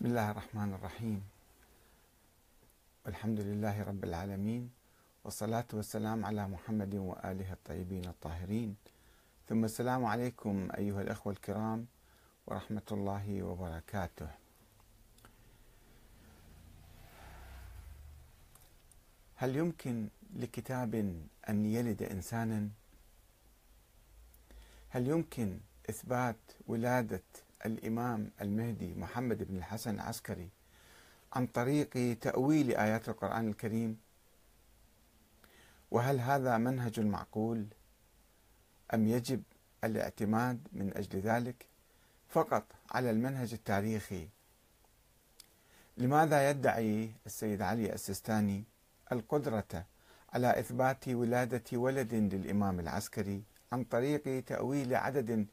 بسم الله الرحمن الرحيم. والحمد لله رب العالمين والصلاة والسلام على محمد وآله الطيبين الطاهرين. ثم السلام عليكم أيها الأخوة الكرام ورحمة الله وبركاته. هل يمكن لكتاب أن يلد إنسانا؟ هل يمكن إثبات ولادة الإمام المهدي محمد بن الحسن العسكري عن طريق تأويل آيات القرآن الكريم؟ وهل هذا منهج معقول؟ أم يجب الاعتماد من أجل ذلك فقط على المنهج التاريخي؟ لماذا يدعي السيد علي السيستاني القدرة على إثبات ولادة ولد للإمام العسكري عن طريق تأويل عدد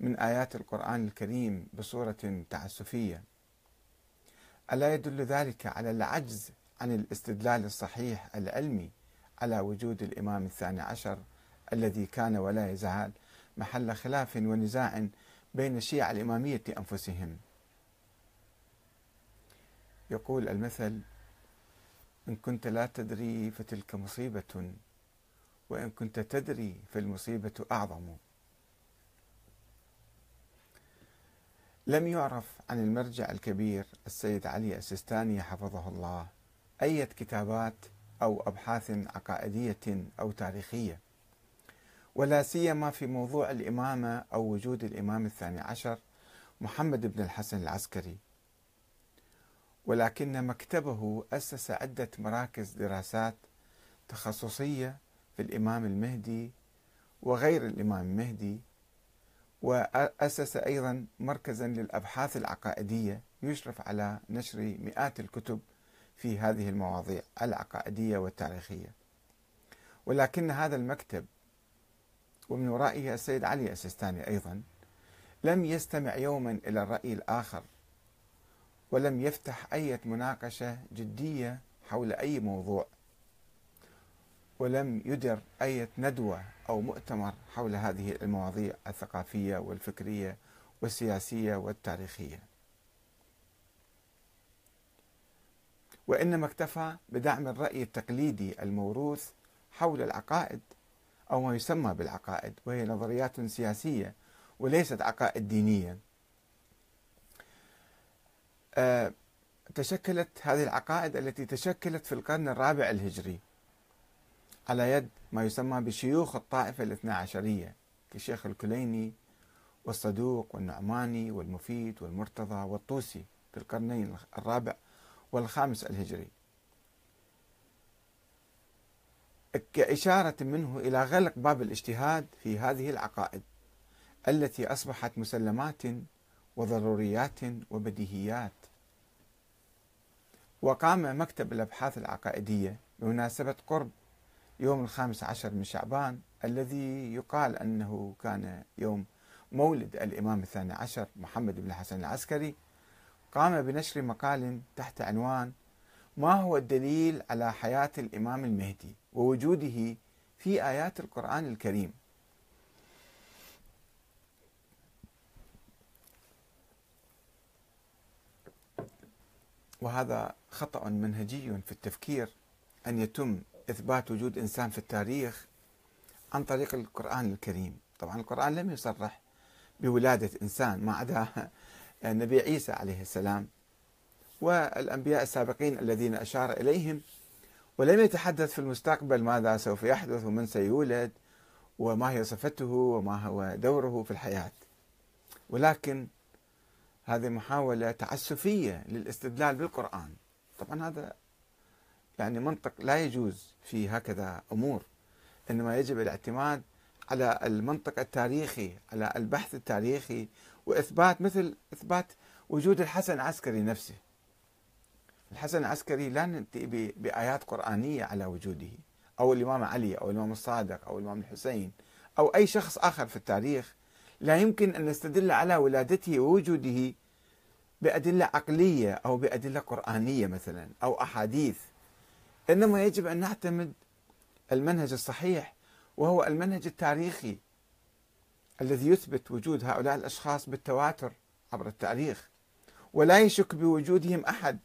من آيات القرآن الكريم بصورة تعسفية. ألا يدل ذلك على العجز عن الاستدلال الصحيح العلمي على وجود الإمام الثاني عشر الذي كان ولا يزال محل خلاف ونزاع بين الشيعة الإمامية أنفسهم. يقول المثل إن كنت لا تدري فتلك مصيبة وإن كنت تدري فالمصيبة أعظم. لم يعرف عن المرجع الكبير السيد علي السيستاني حفظه الله أي كتابات أو أبحاث عقائدية أو تاريخية. ولا سيما في موضوع الإمامة أو وجود الإمام الثاني عشر محمد بن الحسن العسكري. ولكن مكتبه أسس عدة مراكز دراسات تخصصية في الإمام المهدي وغير الإمام المهدي وأسس أيضا مركزا للأبحاث العقائدية يشرف على نشر مئات الكتب في هذه المواضيع العقائدية والتاريخية. ولكن هذا المكتب ومن ورائه السيد علي السيستاني أيضا لم يستمع يوما إلى الرأي الآخر ولم يفتح أي مناقشة جدية حول أي موضوع ولم يدر أي ندوة أو مؤتمر حول هذه المواضيع الثقافية والفكرية والسياسية والتاريخية. وإنما اكتفى بدعم الرأي التقليدي الموروث حول العقائد أو ما يسمى بالعقائد وهي نظريات سياسية وليست عقائد دينية. أه تشكلت هذه العقائد التي تشكلت في القرن الرابع الهجري. على يد ما يسمى بشيوخ الطائفة الاثنى عشرية كالشيخ الكليني والصدوق والنعماني والمفيد والمرتضى والطوسي في القرنين الرابع والخامس الهجري. كإشارة منه إلى غلق باب الاجتهاد في هذه العقائد التي أصبحت مسلمات وضروريات وبديهيات. وقام مكتب الأبحاث العقائدية بمناسبة قرب يوم الخامس عشر من شعبان الذي يقال أنه كان يوم مولد الإمام الثاني عشر محمد بن الحسن العسكري قام بنشر مقال تحت عنوان ما هو الدليل على حياة الإمام المهدي ووجوده في آيات القرآن الكريم؟ وهذا خطأ منهجي في التفكير أن يتم إثبات وجود إنسان في التاريخ عن طريق القرآن الكريم. طبعا القرآن لم يصرح بولادة إنسان ما عدا النبي عيسى عليه السلام والأنبياء السابقين الذين أشار إليهم. ولم يتحدث في المستقبل ماذا سوف يحدث ومن سيولد وما هي صفته وما هو دوره في الحياة. ولكن هذه محاولة تعسفية للاستدلال بالقرآن. طبعا هذا يعني منطق لا يجوز في هكذا أمور إنما يجب الاعتماد على المنطق التاريخي على البحث التاريخي وإثبات مثل إثبات وجود الحسن العسكري نفسه. الحسن العسكري لا نأتي بآيات قرآنية على وجوده أو الإمام علي أو الإمام الصادق أو الإمام الحسين أو أي شخص آخر في التاريخ. لا يمكن أن نستدل على ولادته ووجوده بأدلة عقلية أو بأدلة قرآنية مثلا أو أحاديث. إنما يجب أن نعتمد المنهج الصحيح وهو المنهج التاريخي الذي يثبت وجود هؤلاء الأشخاص بالتواتر عبر التاريخ. ولا يشك بوجودهم أحد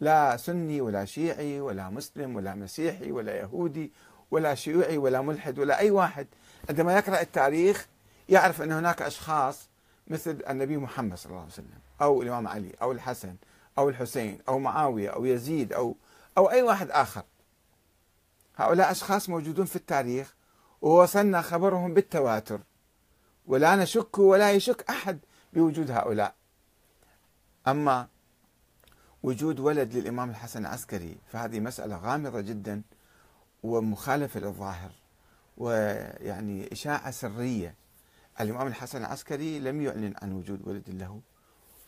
لا سني ولا شيعي ولا مسلم ولا مسيحي ولا يهودي ولا شيوعي ولا ملحد ولا أي واحد. عندما يقرأ التاريخ يعرف أن هناك أشخاص مثل النبي محمد صلى الله عليه وسلم أو الإمام علي أو الحسن أو الحسين أو معاوية أو يزيد أو أو أي واحد آخر. هؤلاء أشخاص موجودون في التاريخ ووصلنا خبرهم بالتواتر. ولا نشك ولا يشك أحد بوجود هؤلاء. أما وجود ولد للإمام الحسن العسكري فهذه مسألة غامضة جدا ومخالفة للظاهر ويعني إشاعة سرية. الإمام الحسن العسكري لم يعلن عن وجود ولد له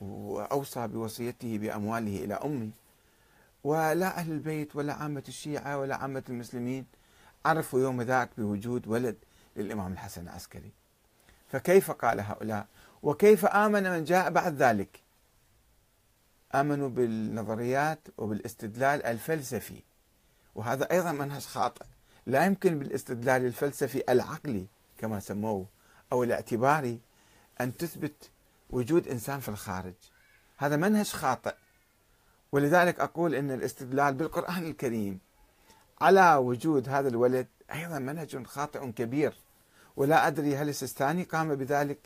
وأوصى بوصيته بأمواله إلى أمه. ولا أهل البيت ولا عامة الشيعة ولا عامة المسلمين عرفوا يوم ذاك بوجود ولد للإمام الحسن العسكري. فكيف قال هؤلاء؟ وكيف آمن من جاء بعد ذلك؟ آمنوا بالنظريات وبالاستدلال الفلسفي. وهذا أيضا منهج خاطئ. لا يمكن بالاستدلال الفلسفي العقلي كما سموه أو الاعتباري أن تثبت وجود إنسان في الخارج. هذا منهج خاطئ. ولذلك أقول أن الاستدلال بالقرآن الكريم على وجود هذا الولد أيضا منهج خاطئ كبير ولا أدري هل السيستاني قام بذلك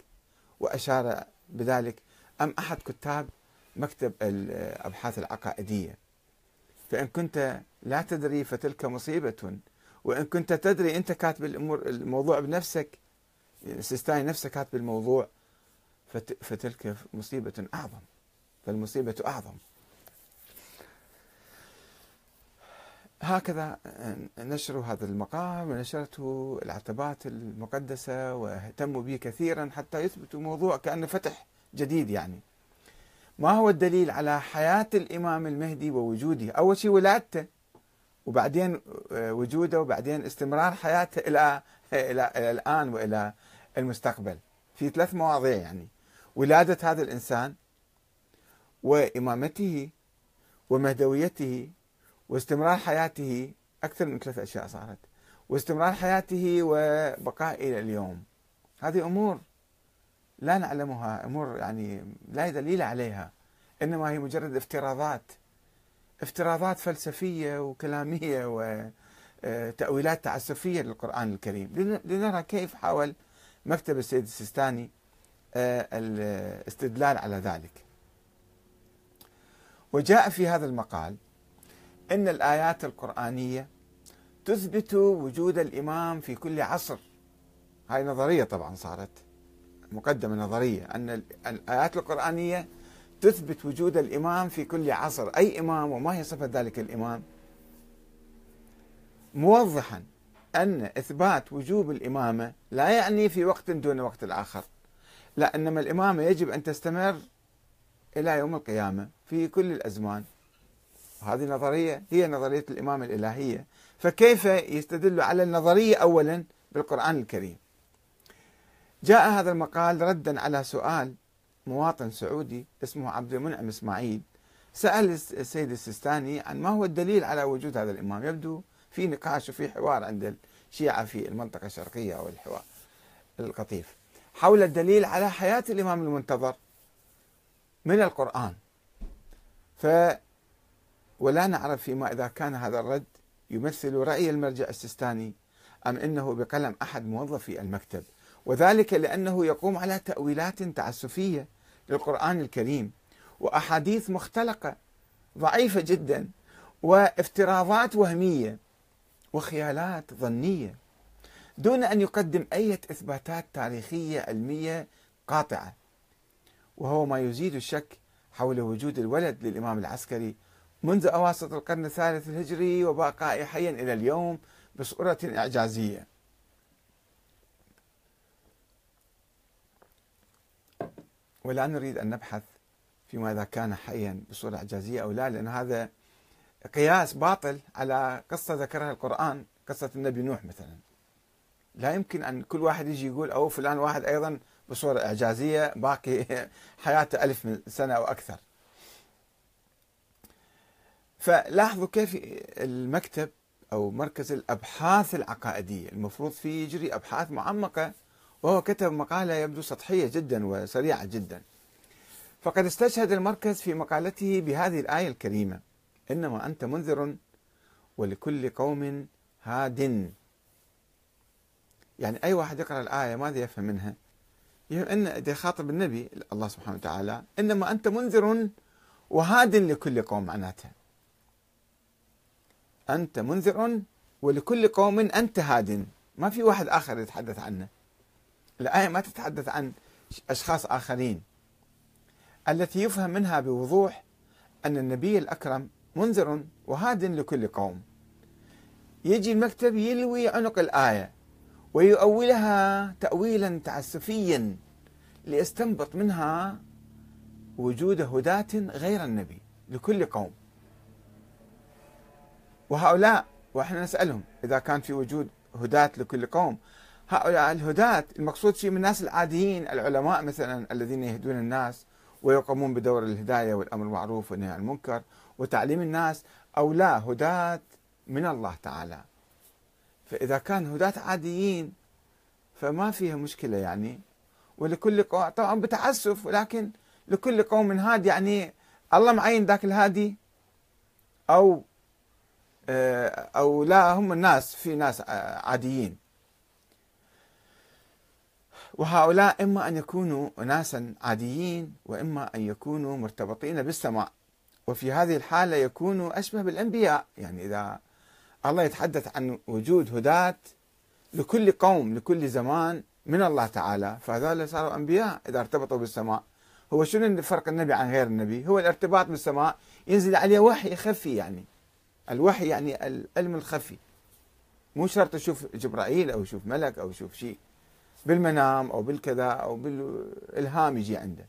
وأشار بذلك أم أحد كتاب مكتب الأبحاث العقائدية. فإن كنت لا تدري فتلك مصيبة وإن كنت تدري أنت كاتب الأمور الموضوع بنفسك السيستاني نفسه كاتب الموضوع فتلك مصيبة أعظم. فالمصيبة أعظم. هكذا نشروا هذا المقام ونشرته العتبات المقدسة واهتموا به كثيرا حتى يثبتوا موضوع كأنه فتح جديد يعني. ما هو الدليل على حياة الإمام المهدي ووجوده؟ أول شيء ولادته وبعدين وجوده وبعدين استمرار حياته إلى إلى, إلى الآن وإلى المستقبل. في ثلاث مواضيع يعني. ولادة هذا الإنسان وإمامته ومهدويته واستمرار حياته أكثر من ثلاث أشياء صارت. واستمرار حياته وبقاء إلى اليوم. هذه أمور لا نعلمها أمور يعني لا دليل عليها إنما هي مجرد افتراضات. افتراضات فلسفية وكلامية وتأويلات تعسفية للقرآن الكريم. لنرى كيف حاول مكتب السيد السيستاني آه، الاستدلال على ذلك. وجاء في هذا المقال إن الآيات القرآنية تثبت وجود الإمام في كل عصر. هاي نظرية طبعا صارت مقدمة نظرية أن الآيات القرآنية تثبت وجود الإمام في كل عصر. أي إمام وما هي صفة ذلك الإمام؟ موضحا أن إثبات وجوب الإمامة لا يعني في وقت دون وقت الآخر لا إنما الإمامة يجب أن تستمر إلى يوم القيامة في كل الأزمان. هذه نظريه هي نظرية الامامه الإلهية. فكيف يستدل على النظرية اولا بالقرآن الكريم؟ جاء هذا المقال ردا على سؤال مواطن سعودي اسمه عبد المنعم إسماعيل. سأل السيد السيستاني عن ما هو الدليل على وجود هذا الإمام. يبدو في نقاش وفي حوار عند الشيعة في المنطقة الشرقية أو الحوار القطيف. حول الدليل على حياة الإمام المنتظر من القرآن. ف ولا نعرف فيما إذا كان هذا الرد يمثل رأي المرجع السيستاني أم إنه بقلم أحد موظفي المكتب. وذلك لأنه يقوم على تأويلات تعسفية للقرآن الكريم وأحاديث مختلقة ضعيفة جدا وافتراضات وهمية وخيالات ظنية دون أن يقدم أي إثباتات تاريخية علمية قاطعة. وهو ما يزيد الشك حول وجود الولد للإمام العسكري منذ أواسط القرن الثالث الهجري وبقائه حيا إلى اليوم بصورة إعجازية. ولا نريد أن نبحث فيما إذا كان حيا بصورة إعجازية أو لا لأن هذا قياس باطل على قصة ذكرها القرآن قصة النبي نوح مثلا. لا يمكن أن كل واحد يجي يقول أو فلان واحد أيضا بصورة إعجازية باقي حياته ألف سنة أو أكثر. فلاحظوا كيف المكتب أو مركز الأبحاث العقائدية المفروض فيه يجري أبحاث معمقة وهو كتب مقالة يبدو سطحية جدا وسريعة جدا. فقد استشهد المركز في مقالته بهذه الآية الكريمة إنما أنت منذر ولكل قوم هاد. يعني أي واحد يقرأ الآية ماذا يفهم منها؟ إن يخاطب النبي الله سبحانه وتعالى إنما أنت منذر وهاد لكل قوم معناتها. أنت منذر ولكل قوم أنت هاد. ما في واحد آخر يتحدث عنه. الآية ما تتحدث عن أشخاص آخرين. التي يفهم منها بوضوح أن النبي الأكرم منذر وهاد لكل قوم. يجي المكتب يلوي عنق الآية ويؤولها تأويلا تعسفيا ليستنبط منها وجود هداة غير النبي لكل قوم. وهؤلاء وإحنا نسألهم إذا كان في وجود هداة لكل قوم. هؤلاء الهداة المقصود فيهم الناس العاديين العلماء مثلا الذين يهدون الناس ويقومون بدور الهداية والأمر المعروف والنهي عن المنكر وتعليم الناس أو لا هداة من الله تعالى. فإذا كان هداة عاديين فما فيها مشكلة يعني. ولكل قوم طبعا بتعسف ولكن لكل قوم هاد يعني الله معين ذاك الهادي أو آه، أو لا هم الناس في ناس عاديين. وهؤلاء إما أن يكونوا ناسا عاديين وإما أن يكونوا مرتبطين بالسماء. وفي هذه الحالة يكونوا أشبه بالأنبياء. يعني إذا الله يتحدث عن وجود هداة لكل قوم لكل زمان من الله تعالى فهذول صاروا أنبياء إذا ارتبطوا بالسماء. هو شنو فرق النبي عن غير النبي؟ هو الارتباط بالسماء ينزل عليه وحي خفي يعني. الوحي يعني العلم الخفي. مو شرط يشوف جبرائيل أو يشوف ملك أو يشوف شيء. بالمنام أو بالكذا أو بالإلهام يجي عنده.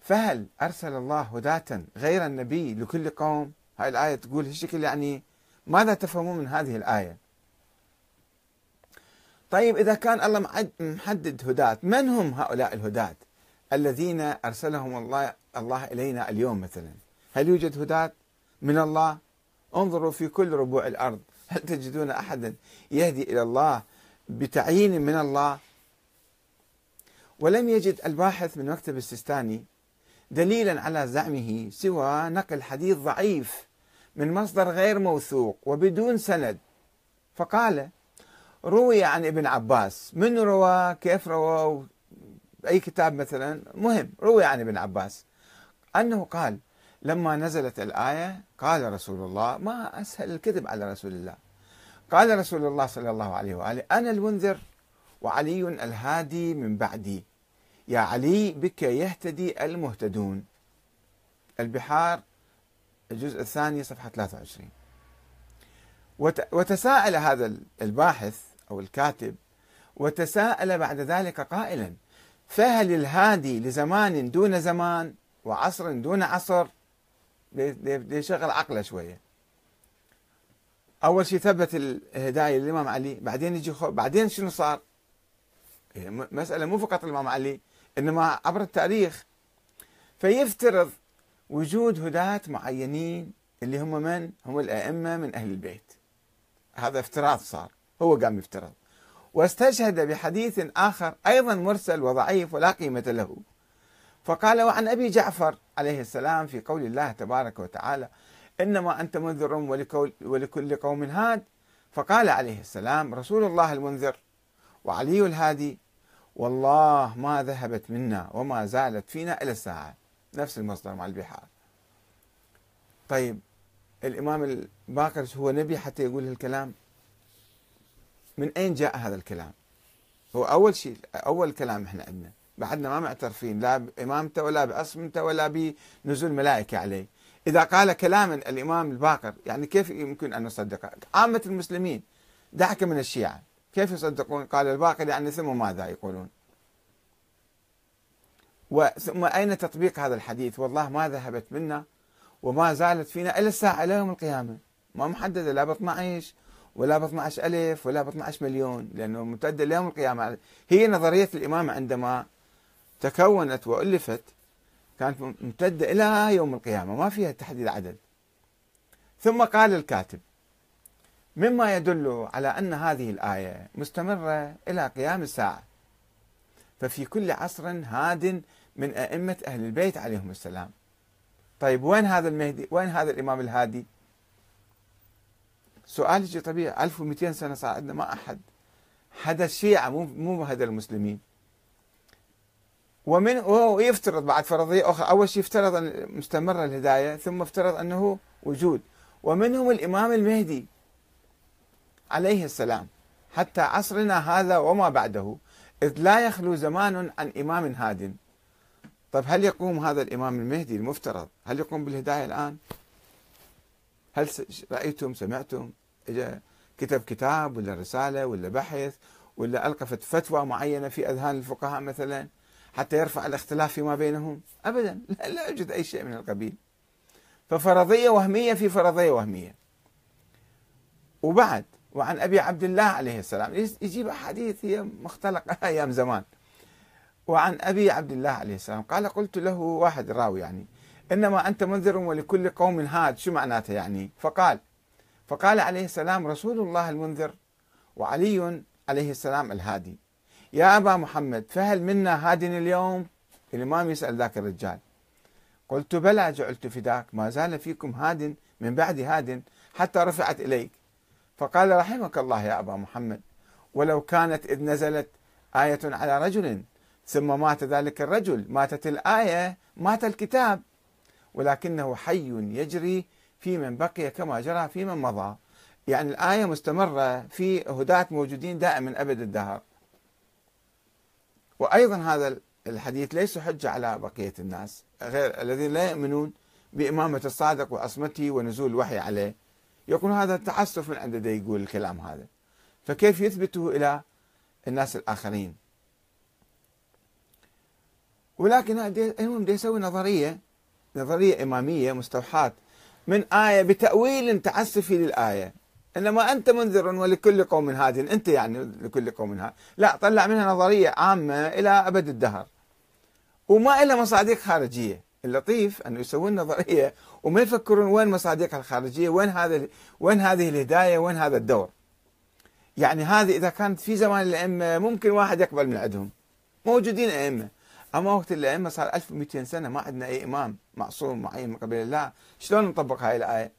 فهل أرسل الله هداة غير النبي لكل قوم؟ هاي الآية تقول هالشكل يعني ماذا تفهمون من هذه الآية؟ طيب إذا كان الله محدد هداة من هم هؤلاء الهداة الذين أرسلهم الله الله إلينا اليوم مثلا؟ هل يوجد هداة من الله؟ انظروا في كل ربوع الأرض. هل تجدون أحدا يهدي إلى الله بتعيين من الله؟ ولم يجد الباحث من مكتب السيستاني دليلا على زعمه سوى نقل حديث ضعيف من مصدر غير موثوق وبدون سند. فقال روي عن ابن عباس. من روى؟ كيف روى؟ أي كتاب مثلا؟ مهم. روي عن ابن عباس. أنه قال لما نزلت الآية قال رسول الله ما أسهل الكذب على رسول الله. قال رسول الله صلى الله عليه وآله أنا المنذر وعلي الهادي من بعدي. يا علي بك يهتدي المهتدون. البحار الجزء الثاني صفحة 23 وتساءل هذا الباحث أو الكاتب وتساءل بعد ذلك قائلا فهل الهادي لزمان دون زمان وعصر دون عصر؟ يشغل عقله شوية. أول شيء ثبت الهدايه للإمام علي بعدين يجي بعدين شنو صار؟ مسألة مو فقط الإمام علي إنما عبر التاريخ. فيفترض وجود هداة معينين اللي هم من؟ هم الأئمة من أهل البيت. هذا افتراض صار هو قام يفترض واستشهد بحديث آخر أيضا مرسل وضعيف ولا قيمة له. فقال وعن أبي جعفر عليه السلام في قول الله تبارك وتعالى إنما أنت منذر ولكل قوم هاد. فقال عليه السلام رسول الله المنذر وعلي الهادي والله ما ذهبت منا وما زالت فينا إلى الساعة. نفس المصدر مع البحار. طيب الإمام الباقر هو نبي حتى يقول الكلام من أين جاء هذا الكلام؟ هو أول شيء أول كلام إحنا عندنا. بعدنا ما معترفين لا بإمامته ولا بعصمته ولا بنزول ملائكة عليه. إذا قال كلاما الإمام الباقر يعني كيف يمكن أن نصدقه عامة المسلمين دعك من الشيعة. كيف يصدقون؟ قال الباقر يعني ثم ماذا يقولون؟ وثم أين تطبيق هذا الحديث؟ والله ما ذهبت منا وما زالت فينا إلى الساعة إلى يوم القيامة. ما محددة لا ب 12 ولا ب 12 ألف ولا ب 12 مليون لأنه ممتدة ليوم القيامة. هي نظرية الإمام عندما تكونت وألفت كانت ممتدة إلى يوم القيامة ما فيها تحديد عدد. ثم قال الكاتب مما يدل على أن هذه الآية مستمرة إلى قيام الساعة ففي كل عصر هاد من أئمة أهل البيت عليهم السلام. طيب وين هذا المهدي؟ وين هذا الإمام الهادي؟ سؤال يجي طبيعي 1200 سنة صار عندنا ما أحد. هذا الشيعة مو مو هذا المسلمين. ومن ويفترض بعد فرضية أخرى أول شيء افترض أن مستمرة الهداية ثم افترض أنه وجود. ومنهم الإمام المهدي عليه السلام حتى عصرنا هذا وما بعده إذ لا يخلو زمان عن إمام هاد. طيب هل يقوم هذا الإمام المهدي المفترض؟ هل يقوم بالهداية الآن؟ هل رأيتم سمعتم؟ كتب كتاب ولا رسالة ولا بحث ولا ألقفت فتوى معينة في أذهان الفقهاء مثلا؟ حتى يرفع الاختلاف فيما بينهم. أبدا. لا, يوجد أي شيء من القبيل. ففرضية وهمية في فرضية وهمية. وبعد وعن أبي عبد الله عليه السلام. يجيب أحاديث هي مختلقة أيام زمان. وعن أبي عبد الله عليه السلام. قال قلت له واحد راوي يعني إنما أنت منذر ولكل قوم هاد. شو معناته يعني؟ فقال فقال عليه السلام رسول الله المنذر وعلي عليه السلام الهادي. يا أبا محمد فهل منا هاد اليوم؟ الإمام يسأل ذاك الرجال. قلت بلى جعلت فداك. ما زال فيكم هاد من بعد هاد حتى رفعت إليك. فقال رحمك الله يا أبا محمد. ولو كانت إذ نزلت آية على رجل ثم مات ذلك الرجل ماتت الآية مات الكتاب. ولكنه حي يجري في من بقي كما جرى في من مضى. يعني الآية مستمرة في هداة موجودين دائما أبد الدهر. وأيضا هذا الحديث ليس حجة على بقية الناس غير الذين لا يؤمنون بإمامة الصادق وعصمته ونزول الوحي عليه. يكون هذا تعسف من عنده يقول الكلام هذا. فكيف يثبته إلى الناس الآخرين؟ ولكن المهم دي يسوي نظرية نظرية إمامية مستوحاة من آية بتأويل تعسفي للآية. إنما أنت منذر ولكل قوم هاد أنت يعني لكل قوم هاد لا طلع منها نظرية عامة إلى أبد الدهر. وما إلا مصادق خارجية. اللطيف أنه يسوون نظرية وما يفكرون وين مصادقها الخارجية وين هذا وين هذه الهداية وين هذا الدور. يعني هذه إذا كانت في زمان الأئمة ممكن واحد يقبل من عندهم. موجودين أئمة. أما وقت الأئمة صار 1200 سنة ما عندنا أي إمام معصوم معين من قبل الله. شلون نطبق هاي الآية؟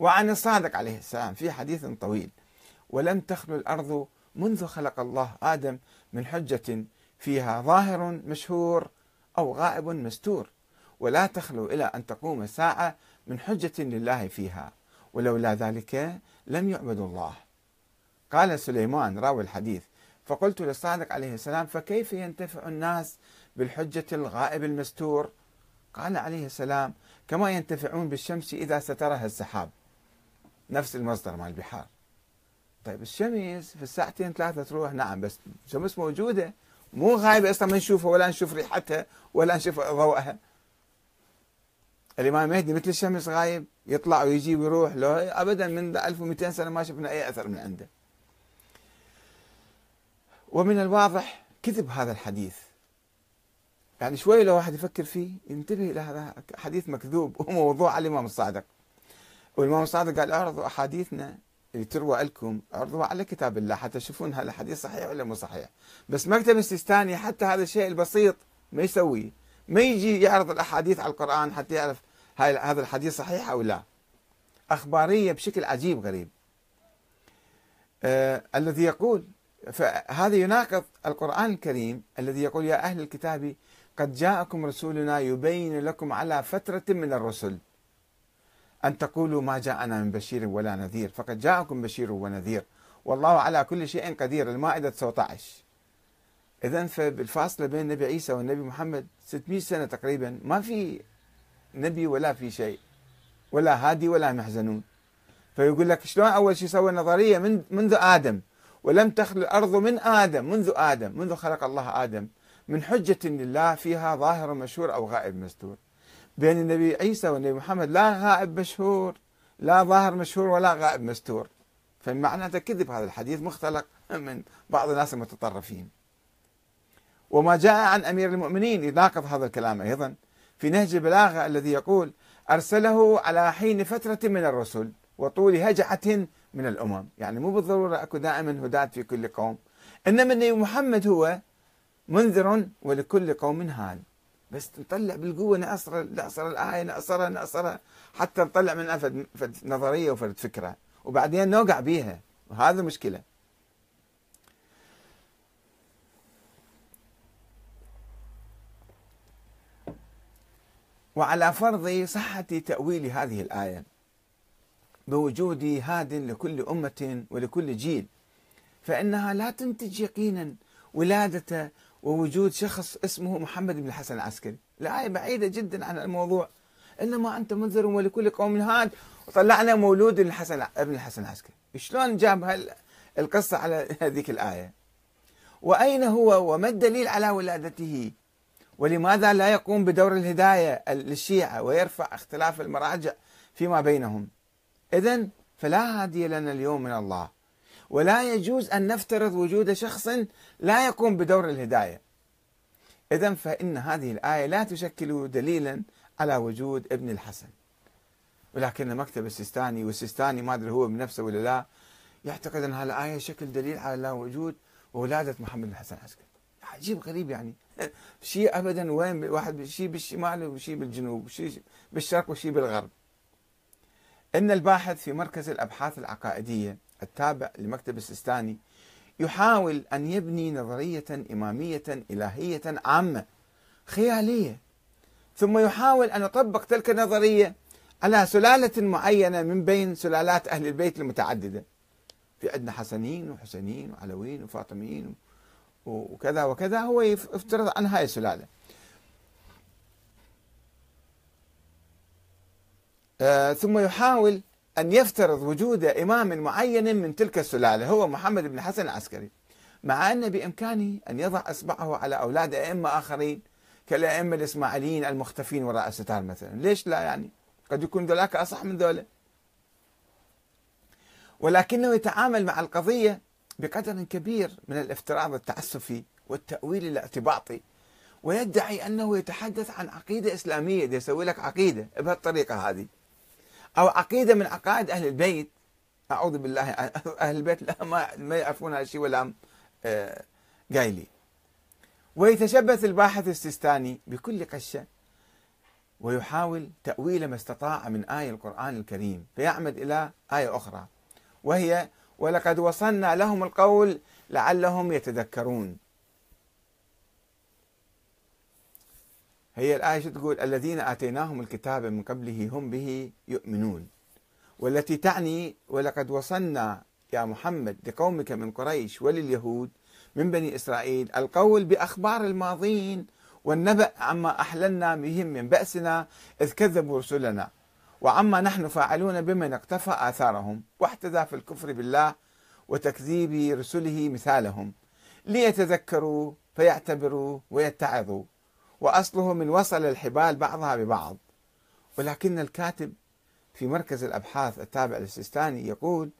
وعن الصادق عليه السلام في حديث طويل. ولم تخلو الأرض منذ خلق الله آدم من حجة فيها ظاهر مشهور أو غائب مستور. ولا تخلو إلى أن تقوم الساعة من حجة لله فيها. ولولا ذلك لم يعبد الله. قال سليمان راوي الحديث فقلت للصادق عليه السلام فكيف ينتفع الناس بالحجة الغائب المستور؟ قال عليه السلام كما ينتفعون بالشمس إذا سترها السحاب. نفس المصدر مال البحار. طيب الشمس في الساعتين ثلاثة تروح نعم بس الشمس موجودة. مو غايبة أصلا ما نشوفها ولا نشوف ريحتها ولا نشوف ضوءها. الإمام المهدي مثل الشمس غايب يطلع ويجي ويروح لو أبدا من 1200 سنة ما شفنا أي أثر من عنده. ومن الواضح كذب هذا الحديث. يعني شوي لو واحد يفكر فيه ينتبه إلى هذا حديث مكذوب وموضوع على الإمام الصادق. والإمام الصادق قال اعرضوا أحاديثنا اللي تروى لكم عرضوها على كتاب الله حتى تشوفون هذا الحديث صحيح ولا مو صحيح. بس مكتب السيستاني حتى هذا الشيء البسيط ما يسويه ما يجي يعرض الأحاديث على القرآن حتى يعرف هذا الحديث صحيح أو لا. أخبارية بشكل عجيب غريب. آه الذي يقول فهذا يناقض القرآن الكريم الذي يقول يا أهل الكتاب قد جاءكم رسولنا يبين لكم على فترة من الرسل. أن تقولوا ما جاءنا من بشير ولا نذير. فقد جاءكم بشير ونذير. والله على كل شيء قدير. المائدة 19 إذا فبالفاصلة بين النبي عيسى والنبي محمد 600 سنة تقريبا. ما في نبي ولا في شيء. ولا هادي ولا محزنون. فيقول لك شلون أول شيء سوى نظرية من منذ آدم؟ ولم تخلو الأرض من آدم. منذ آدم. منذ خلق الله آدم. من حجة لله فيها ظاهر مشهور أو غائب مستور. بين النبي عيسى والنبي محمد لا غائب مشهور لا ظاهر مشهور ولا غائب مستور. فمعناته كذب هذا الحديث مختلق من بعض الناس المتطرفين. وما جاء عن أمير المؤمنين يناقض هذا الكلام أيضا. في نهج البلاغة الذي يقول أرسله على حين فترة من الرسل وطول هجعة من الأمم. يعني مو بالضرورة أكو دائما هداة في كل قوم. إنما النبي محمد هو منذر ولكل قوم هاد بس نطلع بالقوة نعصر نعصر الآية نعصرها نعصرها حتى نطلع منها فد نظرية وفد فكرة. وبعدين نوقع بيها. وهذا مشكلة. وعلى فرض صحة تأويل هذه الآية. بوجود هاد لكل أمة ولكل جيل. فإنها لا تنتج يقينا. ولادة ووجود شخص اسمه محمد بن الحسن العسكري. الآية بعيدة جدا عن الموضوع. إنما أنت منذر ولكل قوم هاد. وطلعنا مولود الحسن ابن الحسن العسكري. شلون جاب القصة على هذيك الآية؟ وأين هو؟ وما الدليل على ولادته؟ ولماذا لا يقوم بدور الهداية للشيعة ويرفع اختلاف المراجع فيما بينهم؟ إذا فلا هادي لنا اليوم من الله. ولا يجوز أن نفترض وجود شخص لا يقوم بدور الهداية. إذا فإن هذه الآية لا تشكل دليلا على وجود ابن الحسن. ولكن مكتب السيستاني والسيستاني ما أدري هو بنفسه ولا لا يعتقد أن هذه الآية شكل دليل على وجود وولادة محمد الحسن العسكري. عجيب غريب يعني. شيء ابدا وين واحد شيء بالشمال وشيء بالجنوب شيء بالشرق وشيء بالغرب. إن الباحث في مركز الأبحاث العقائدية التابع لمكتب السيستاني يحاول أن يبني نظرية إمامية إلهية عامة خيالية ثم يحاول أن يطبق تلك النظرية على سلالة معينة من بين سلالات أهل البيت المتعددة. في عندنا حسنين وحسينين وعلويين وفاطميين وكذا وكذا هو يفترض عن هاي السلالة. آه ثم يحاول أن يفترض وجود إمام معين من تلك السلالة هو محمد بن حسن العسكري. مع أن بإمكانه أن يضع إصبعه على أولاد أئمة آخرين كالأئمة الإسماعيليين المختفين وراء الستار مثلا. ليش لا يعني؟ قد يكون ذلك أصح من ذولا ولكنه يتعامل مع القضية بقدر كبير من الافتراض التعسفي والتأويل الاعتباطي ويدعي أنه يتحدث عن عقيدة إسلامية يسوي لك عقيدة بهالطريقة هذه. أو عقيدة من عقائد أهل البيت. أعوذ بالله. أهل البيت لا ما, ما يعرفون هذا الشيء ولا آه قايلي ويتشبث الباحث السيستاني بكل قشة ويحاول تأويل ما استطاع من آية القرآن الكريم فيعمد إلى آية أخرى. وهي ولقد وصلنا لهم القول لعلهم يتذكرون. هي الآية شو تقول؟ الذين آتيناهم الكتاب من قبله هم به يؤمنون. والتي تعني ولقد وصلنا يا محمد لقومك من قريش ولليهود من بني إسرائيل القول بأخبار الماضين والنبأ عما أحللنا بهم من بأسنا إذ كذبوا رسلنا. وعما نحن فاعلون بمن اقتفى آثارهم واحتذى في الكفر بالله وتكذيب رسله مثالهم. ليتذكروا فيعتبروا ويتعظوا. وأصله من وصل الحبال بعضها ببعض. ولكن الكاتب في مركز الأبحاث التابع للسيستاني يقول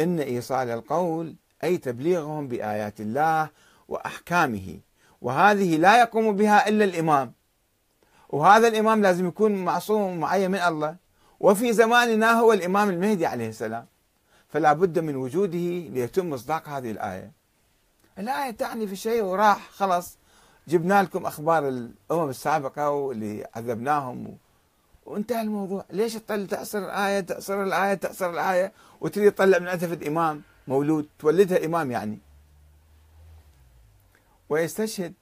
إن إيصال القول أي تبليغهم بآيات الله وأحكامه وهذه لا يقوم بها إلا الإمام. وهذا الإمام لازم يكون معصوم معين من الله. وفي زماننا هو الإمام المهدي عليه السلام. فلا بد من وجوده ليتم مصداق هذه الآية. الآية تعني في شيء وراح خلص جبنا لكم أخبار الأمم السابقة واللي عذبناهم و... وانتهى الموضوع. ليش تطلع تعصر الآية؟ تعصر الآية؟ تعصر الآية؟ وتريد تطلع من عتفة إمام مولود. تولدها إمام يعني. ويستشهد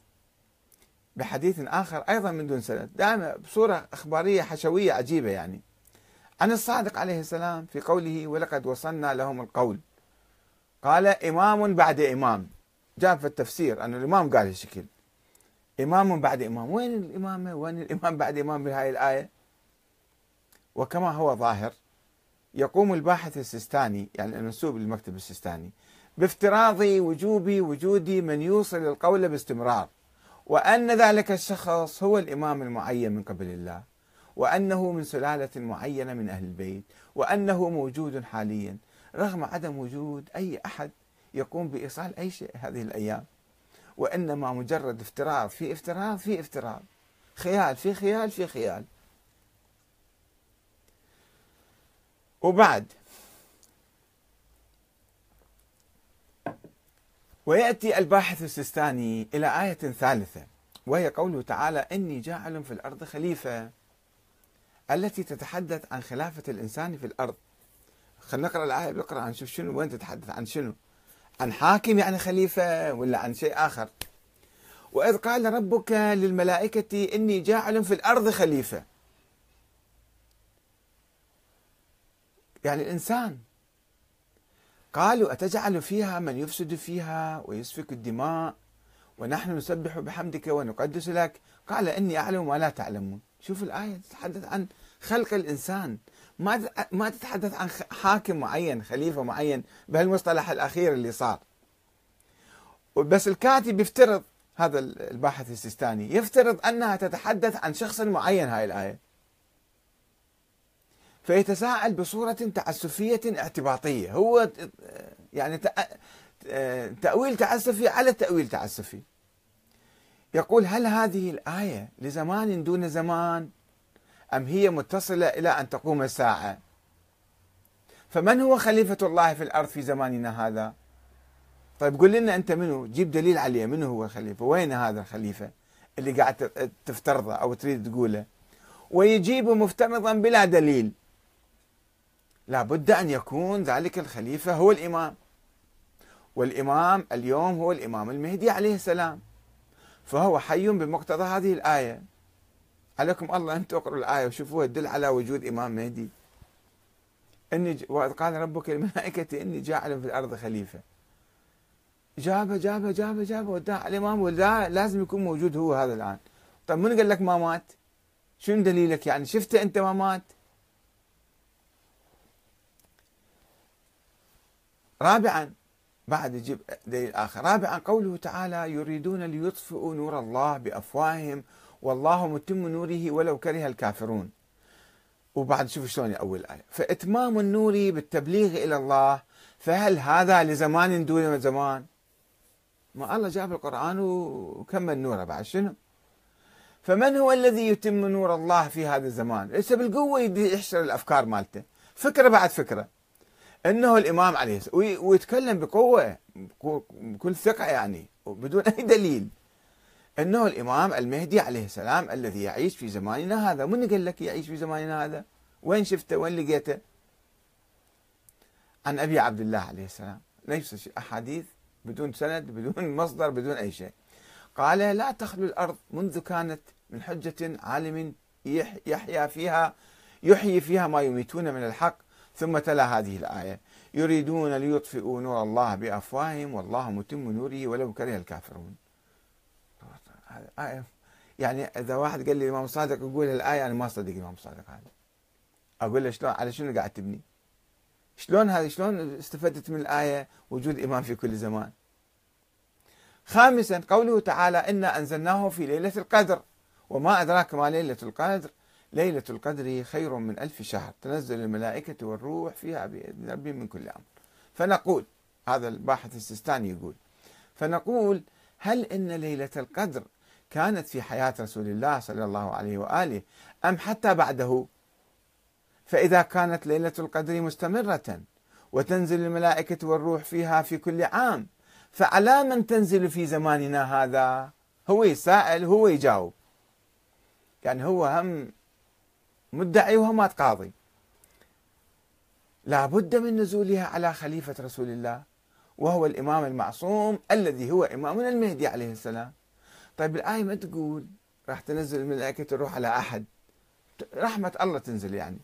بحديث آخر أيضا من دون سند. دائما بصورة أخبارية حشوية عجيبة يعني. عن الصادق عليه السلام في قوله ولقد وصلنا لهم القول قال إمام بعد إمام جاء في التفسير أن الإمام قال هالشكل. إمام بعد إمام. وين الإمامة وين الإمام بعد إمام بهاي الآية؟ وكما هو ظاهر يقوم الباحث السيستاني يعني المنسوب للمكتب السيستاني بافتراض وجوب وجود من يوصل القول باستمرار وأن ذلك الشخص هو الإمام المعين من قبل الله وأنه من سلالة معينة من أهل البيت وأنه موجود حاليا رغم عدم وجود أي أحد يقوم بإيصال أي شيء هذه الأيام. وإنما مجرد افتراض في افتراض في افتراض. خيال في خيال في خيال. وبعد ويأتي الباحث السيستاني إلى آية ثالثة وهي قوله تعالى إني جاعل في الأرض خليفة التي تتحدث عن خلافة الإنسان في الأرض. خلينا نقرأ الآية بقرأ نشوف شنو وين تتحدث عن شنو؟ عن حاكم يعني خليفة ولا عن شيء آخر. وإذ قال ربك للملائكة إني جاعل في الأرض خليفة. يعني الإنسان قالوا أتجعل فيها من يفسد فيها ويسفك الدماء ونحن نسبح بحمدك ونقدس لك؟ قال إني أعلم ما لا تعلمون. شوف الآية تتحدث عن خلق الإنسان. ما ما تتحدث عن حاكم معين خليفة معين بهالمصطلح الأخير اللي صار. بس الكاتب يفترض هذا الباحث السيستاني يفترض أنها تتحدث عن شخص معين هاي الآية. فيتساءل بصورة تعسفية اعتباطية. هو يعني تأويل تعسفي على تأويل تعسفي. يقول هل هذه الآية لزمان دون زمان؟ أم هي متصلة إلى أن تقوم الساعة؟ فمن هو خليفة الله في الأرض في زماننا هذا؟ طيب قل لنا أنت منو؟ جيب دليل عليه. منو هو الخليفة؟ وين هذا الخليفة اللي قاعد تفترضه أو تريد تقوله؟ ويجيب مفترضا بلا دليل. لا بد أن يكون ذلك الخليفة هو الإمام. والإمام اليوم هو الإمام المهدي عليه السلام. فهو حي بمقتضى هذه الآية. عليكم الله أن تقرأوا الآية وشوفوها تدل على وجود إمام مهدي. إني وإذ قال ربك الملائكة إني جاعل في الأرض خليفة. جابه جابه جابه جابه وداه الإمام ولا لازم يكون موجود هو هذا الآن. طيب من قال لك ما مات؟ شنو دليلك يعني؟ شفته أنت ما مات؟ رابعا بعد يجيب دليل آخر. رابعا قوله تعالى يريدون ليطفئوا نور الله بأفواههم والله متم نوره ولو كره الكافرون. وبعد شوف شلون أول آية. فإتمام النور بالتبليغ إلى الله فهل هذا لزمان دون زمان؟ ما الله جاب القرآن وكمل نوره بعد شنو؟ فمن هو الذي يتم نور الله في هذا الزمان؟ ليس بالقوة يحشر الأفكار مالته؟ فكرة بعد فكرة. إنه الإمام عليه السلام ويتكلم بقوة بكل ثقة يعني وبدون أي دليل. أنه الإمام المهدي عليه السلام الذي يعيش في زماننا هذا. من قال لك يعيش في زماننا هذا؟ وين شفته؟ وين لقيته؟ عن أبي عبد الله عليه السلام. ليس أحاديث بدون سند بدون مصدر بدون أي شيء. قال لا تخلو الأرض منذ كانت من حجة عالم يحيا فيها يحيي فيها ما يميتون من الحق ثم تلا هذه الآية. يريدون ليطفئوا نور الله بأفواههم والله متم نوره ولو كره الكافرون. آية. يعني إذا واحد قال لي الإمام صادق يقول الآية أنا ما أصدق الإمام صادق هذا. أقول له شلون؟ على شنو قاعد تبني؟ شلون هذه؟ شلون استفدت من الآية وجود إمام في كل زمان؟ خامسا قوله تعالى إنا أنزلناه في ليلة القدر. وما أدراك ما ليلة القدر؟ ليلة القدر خير من ألف شهر. تنزل الملائكة والروح فيها بإذن ربي من كل أمر. فنقول هذا الباحث السيستاني يقول فنقول هل إن ليلة القدر كانت في حياة رسول الله صلى الله عليه وآله أم حتى بعده؟ فإذا كانت ليلة القدر مستمرة وتنزل الملائكة والروح فيها في كل عام فعلى من تنزل في زماننا هذا؟ هو يسائل هو يجاوب. يعني هو هم مدعي وهمات قاضي. لا بد من نزولها على خليفة رسول الله وهو الإمام المعصوم الذي هو إمامنا المهدي عليه السلام. طيب الآية ما تقول راح تنزل الملائكة تروح على أحد؟ رحمة الله تنزل يعني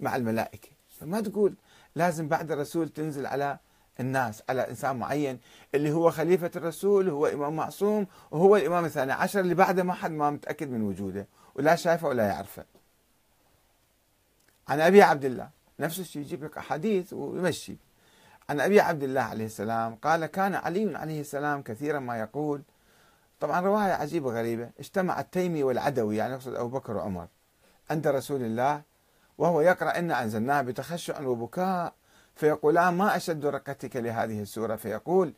مع الملائكة. فما تقول لازم بعد الرسول تنزل على الناس على إنسان معين اللي هو خليفة الرسول هو إمام معصوم وهو الإمام الثاني عشر اللي بعده ما حد ما متأكد من وجوده ولا شايفه ولا يعرفه. عن أبي عبد الله نفس الشيء يجيب لك أحاديث ويمشي. عن أبي عبد الله عليه السلام قال كان علي عليه السلام كثيرا ما يقول طبعا رواية عجيبة غريبة. اجتمع التيمي والعدوي يعني يقصد أبو بكر وعمر عند رسول الله وهو يقرأ إنا أنزلناه بتخشع وبكاء فيقولان ما أشد رقتك لهذه السورة؟ فيقول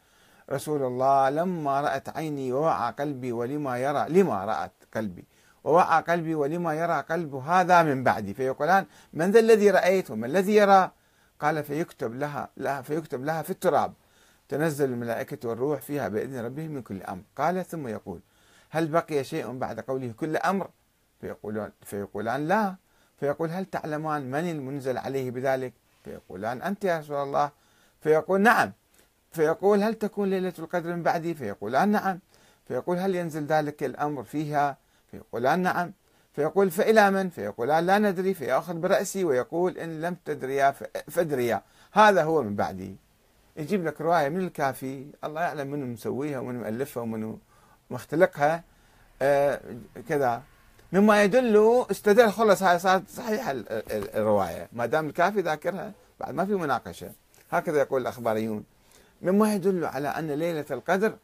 رسول الله لما رأت عيني ووعى قلبي ولما يرى لما رأت قلبي؟ ووعى قلبي ولما يرى قلب هذا من بعدي. فيقولان من ذا الذي رأيت وما الذي يرى؟ قال فيكتب لها, لها فيكتب لها في التراب. تنزل الملائكة والروح فيها بإذن ربهم من كل أمر. قال ثم يقول هل بقي شيء بعد قوله كل أمر؟ فيقولون فيقولان لا. فيقول هل تعلمان من المنزل عليه بذلك؟ فيقولان أنت يا رسول الله. فيقول نعم. فيقول هل تكون ليلة القدر من بعدي؟ فيقولان نعم. فيقول هل ينزل ذلك الأمر فيها؟ فيقولان نعم. فيقول فإلى من؟ فيقولان لا ندري. فيأخذ برأسي ويقول إن لم تدريا فادريا. هذا هو من بعدي. يجيب لك رواية من الكافي الله يعلم من مسويها ومن مؤلفها ومن مختلقها آه كذا. مما يدل استدل خلص هاي صارت صحيحة الرواية. ما دام الكافي ذاكرها بعد ما في مناقشة. هكذا يقول الأخباريون. مما يدل على أن ليلة القدر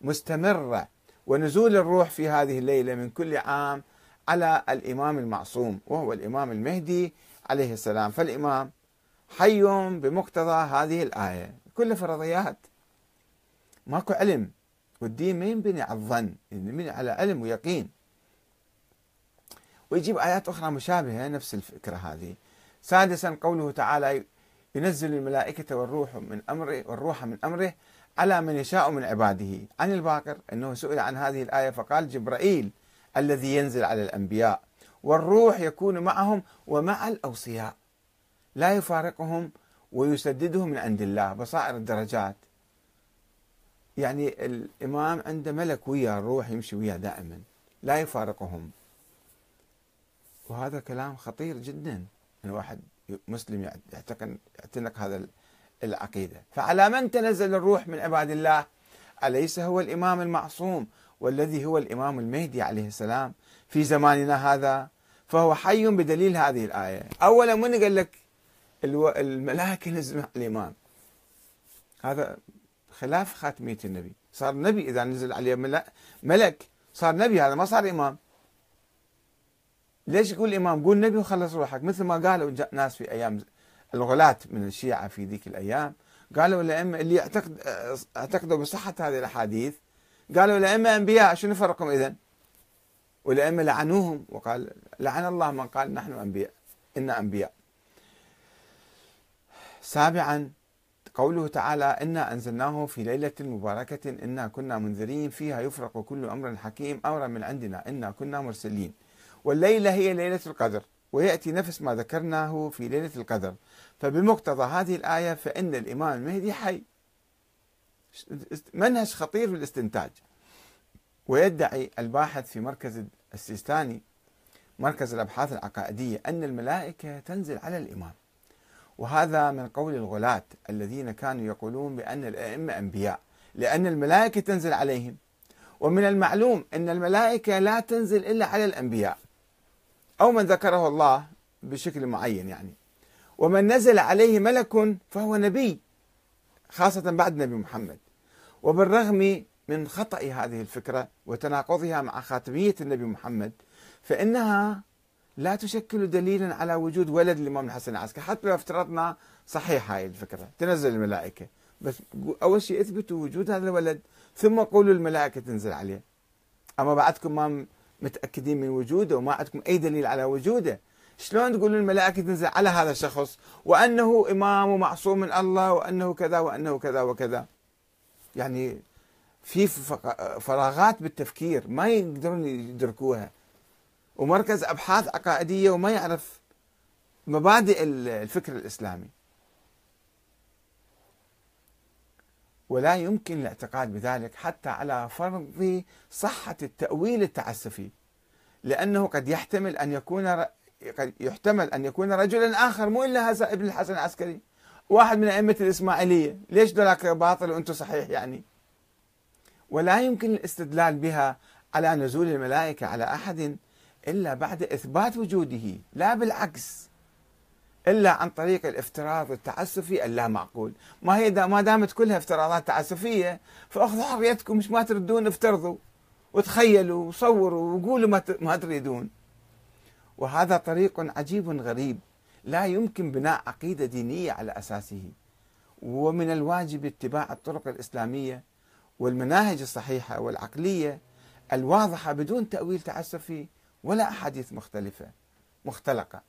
مستمرة ونزول الروح في هذه الليلة من كل عام على الإمام المعصوم وهو الإمام المهدي عليه السلام. فالإمام حي بمقتضى هذه الآية. كل فرضيات ماكو علم. والدين ما ينبني على الظن ينبني على علم ويقين. ويجيب آيات أخرى مشابهة نفس الفكرة هذه. سادسا قوله تعالى ينزل الملائكة والروح من أمره والروح من أمره على من يشاء من عباده. عن الباقر أنه سئل عن هذه الآية فقال جبرائيل الذي ينزل على الأنبياء. والروح يكون معهم ومع الأوصياء. لا يفارقهم ويسددهم من عند الله بصائر الدرجات. يعني الإمام عنده ملك ويا الروح يمشي وياه دائما لا يفارقهم. وهذا كلام خطير جدا أن واحد مسلم يعتنق هذا العقيدة. فعلى من تنزل الروح من عباد الله؟ أليس هو الإمام المعصوم؟ والذي هو الإمام المهدي عليه السلام في زماننا هذا؟ فهو حي بدليل هذه الآية. أولا من قال لك الملائكة نزل الإمام. هذا خلاف خاتمية النبي. صار نبي إذا نزل عليه ملك صار نبي هذا ما صار إمام. ليش يقول الإمام قول نبي وخلص روحك. مثل ما قالوا ناس في أيام الغلاة من الشيعة في ذيك الأيام. قالوا الأئمة اللي اعتقد اعتقدوا بصحة هذه الأحاديث قالوا الأئمة أنبياء شنو فرقهم إذن؟ والأئمة لعنوهم وقال لعن الله من قال نحن أنبياء إن أنبياء. سابعا قوله تعالى إنا أنزلناه في ليلة مباركة إنا كنا منذرين فيها يفرق كل أمر حكيم أمرا من عندنا إنا كنا مرسلين. والليلة هي ليلة القدر ويأتي نفس ما ذكرناه في ليلة القدر. فبمقتضى هذه الآية فإن الإمام المهدي حي. منهج خطير في الاستنتاج. ويدعي الباحث في مركز السيستاني مركز الأبحاث العقائدية أن الملائكة تنزل على الإمام. وهذا من قول الغلاة الذين كانوا يقولون بأن الأئمة أنبياء لأن الملائكة تنزل عليهم. ومن المعلوم أن الملائكة لا تنزل إلا على الأنبياء. أو من ذكره الله بشكل معين يعني. ومن نزل عليه ملك فهو نبي خاصة بعد نبي محمد. وبالرغم من خطأ هذه الفكرة وتناقضها مع خاتمية النبي محمد فإنها لا تشكل دليلا على وجود ولد الإمام الحسن العسكري حتى لو افترضنا صحيح هاي الفكرة. تنزل الملائكة. بس أول شيء اثبتوا وجود هذا الولد ثم قولوا الملائكة تنزل عليه. أما بعدكم ما متأكدين من وجوده وما عندكم أي دليل على وجوده شلون تقولون الملائكة تنزل على هذا الشخص؟ وأنه إمام ومعصوم من الله وأنه كذا وأنه كذا وكذا. يعني في فراغات بالتفكير ما يقدرون يدركوها. ومركز أبحاث عقائدية وما يعرف مبادئ الفكر الإسلامي. ولا يمكن الاعتقاد بذلك حتى على فرض صحة التأويل التعسفي لأنه قد يحتمل أن يكون قد يحتمل أن يكون رجلا آخر مو إلا هذا ابن الحسن العسكري واحد من أئمة الإسماعيلية. ليش ذاك باطل وأنتم صحيح يعني؟ ولا يمكن الاستدلال بها على نزول الملائكة على أحد إلا بعد إثبات وجوده لا بالعكس. إلا عن طريق الافتراض التعسفي اللا معقول ما هي دا ما دامت كلها افتراضات تعسفية فأخذوا حريتكم مش ما تردون افترضوا. وتخيلوا وصوروا وقولوا ما ما تريدون. وهذا طريق عجيب غريب. لا يمكن بناء عقيدة دينية على أساسه. ومن الواجب اتباع الطرق الإسلامية والمناهج الصحيحة والعقلية الواضحة بدون تأويل تعسفي ولا أحاديث مختلفة مختلقة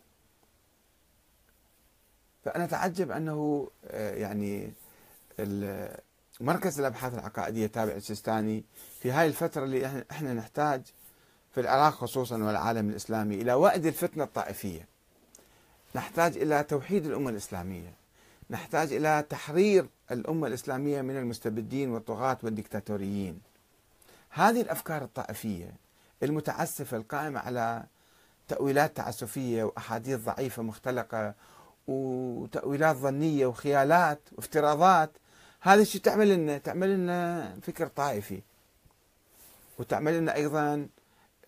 فأنا أتعجب أنه آه، يعني مركز الأبحاث العقائدية تابع السيستاني في هاي الفترة اللي إحنا نحتاج في العراق خصوصا والعالم الإسلامي إلى وأد الفتنة الطائفية. نحتاج إلى توحيد الأمة الإسلامية. نحتاج إلى تحرير الأمة الإسلامية من المستبدين والطغاة والديكتاتوريين. هذه الأفكار الطائفية المتعسفه القائمه على تأويلات تعسفية وأحاديث ضعيفة مختلقة وتأويلات ظنية وخيالات وافتراضات هذا الشيء تعمل لنا تعمل لنا فكر طائفي. وتعمل لنا أيضا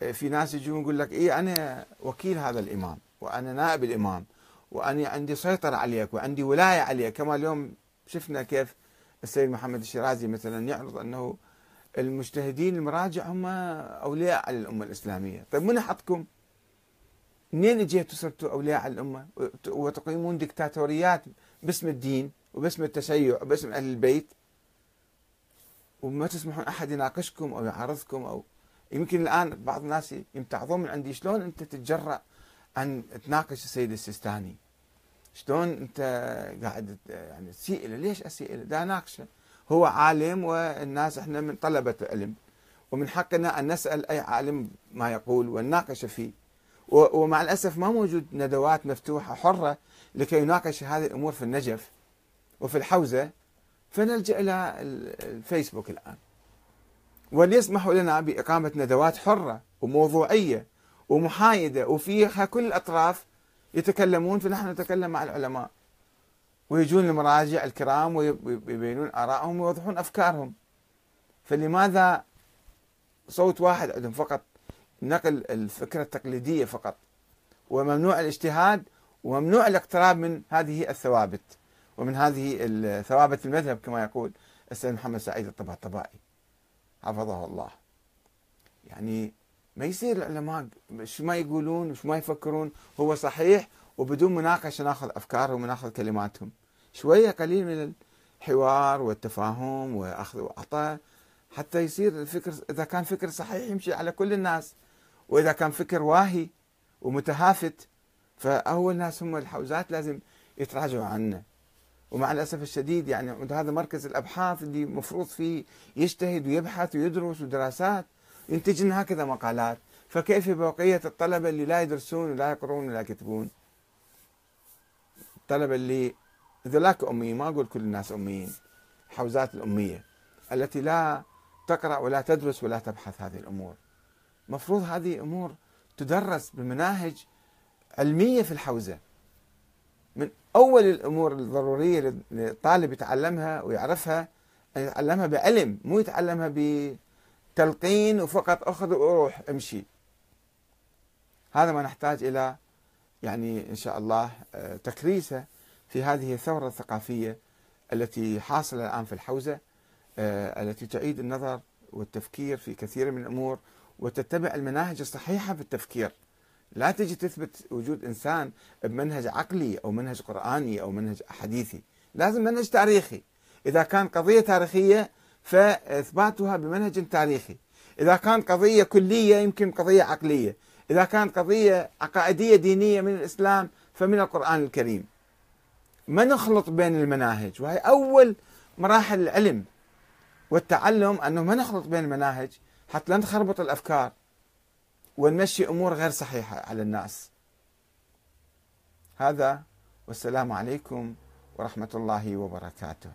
آه، في ناس يجون يقول لك اي أنا وكيل هذا الإمام وأنا نائب الإمام وأنا عندي سيطرة عليك وعندي ولاية عليك كما اليوم شفنا كيف السيد محمد الشيرازي مثلا يعرض أنه المجتهدين المراجع هم أولياء على الأمة الإسلامية، طيب من حطكم؟ منين اجيتوا صرتوا أولياء على الأمة؟ وتقيمون دكتاتوريات باسم الدين وباسم التشيع وباسم أهل البيت؟ وما تسمحون أحد يناقشكم أو يعارضكم أو يمكن الآن بعض الناس يمتعظون من عندي. شلون أنت تتجرأ أن تناقش السيد السيستاني؟ شلون أنت قاعد يعني تسيء له؟ ليش أسيء له؟ دا اناقشه هو عالم والناس إحنا من طلبة العلم. ومن حقنا أن نسأل أي عالم ما يقول ونناقش فيه. ومع الأسف ما موجود ندوات مفتوحة حرة لكي يناقش هذه الأمور في النجف وفي الحوزة فنلجأ إلى الفيسبوك الآن. وليسمحوا لنا بإقامة ندوات حرة وموضوعية ومحايدة وفيها كل الأطراف يتكلمون فنحن نتكلم مع العلماء. ويجون المراجع الكرام ويبينون آرائهم ويوضحون أفكارهم. فلماذا صوت واحد عندهم فقط؟ نقل الفكرة التقليدية فقط. وممنوع الاجتهاد وممنوع الاقتراب من هذه الثوابت. ومن هذه ثوابت المذهب كما يقول السيد محمد سعيد الطباطبائي. حفظه الله. يعني ما يصير العلماء؟ شو ما يقولون وش ما يفكرون؟ هو صحيح وبدون مناقشة ناخذ أفكارهم وناخذ كلماتهم. شوية قليل من الحوار والتفاهم وأخذ وعطاء حتى يصير الفكر إذا كان فكر صحيح يمشي على كل الناس وإذا كان فكر واهي ومتهافت فأول ناس هم الحوزات لازم يتراجعوا عنه. ومع الأسف الشديد يعني هذا مركز الأبحاث اللي المفروض فيه يجتهد ويبحث ويدرس ودراسات ينتج لنا هكذا مقالات. فكيف بقية الطلبة اللي لا يدرسون ولا يقرون ولا يكتبون؟ الطلبه اللي ذولاك اميين ما أقول كل الناس اميين حوزات الأمية التي لا تقرأ ولا تدرس ولا تبحث هذه الأمور. مفروض هذه أمور تدرس بمناهج علمية في الحوزة. من أول الأمور الضرورية للطالب يتعلمها ويعرفها أن يتعلمها بعلم مو يتعلمها بتلقين وفقط أخذ وروح أمشي. هذا ما نحتاج إلى يعني إن شاء الله آه، تكريسه في هذه الثورة الثقافية التي حاصلة الآن في الحوزة آه، التي تعيد النظر والتفكير في كثير من الأمور وتتبع المناهج الصحيحة في التفكير. لا تجي تثبت وجود إنسان بمنهج عقلي أو منهج قرآني أو منهج حديثي لازم منهج تاريخي. إذا كان قضية تاريخية فإثباتها بمنهج تاريخي. إذا كان قضية كلية يمكن قضية عقلية. إذا كانت قضية عقائدية دينية من الإسلام فمن القرآن الكريم ما نخلط بين المناهج وهي أول مراحل العلم والتعلم أنه ما نخلط بين المناهج حتى لا نخربط الأفكار ونمشي أمور غير صحيحة على الناس. هذا والسلام عليكم ورحمة الله وبركاته.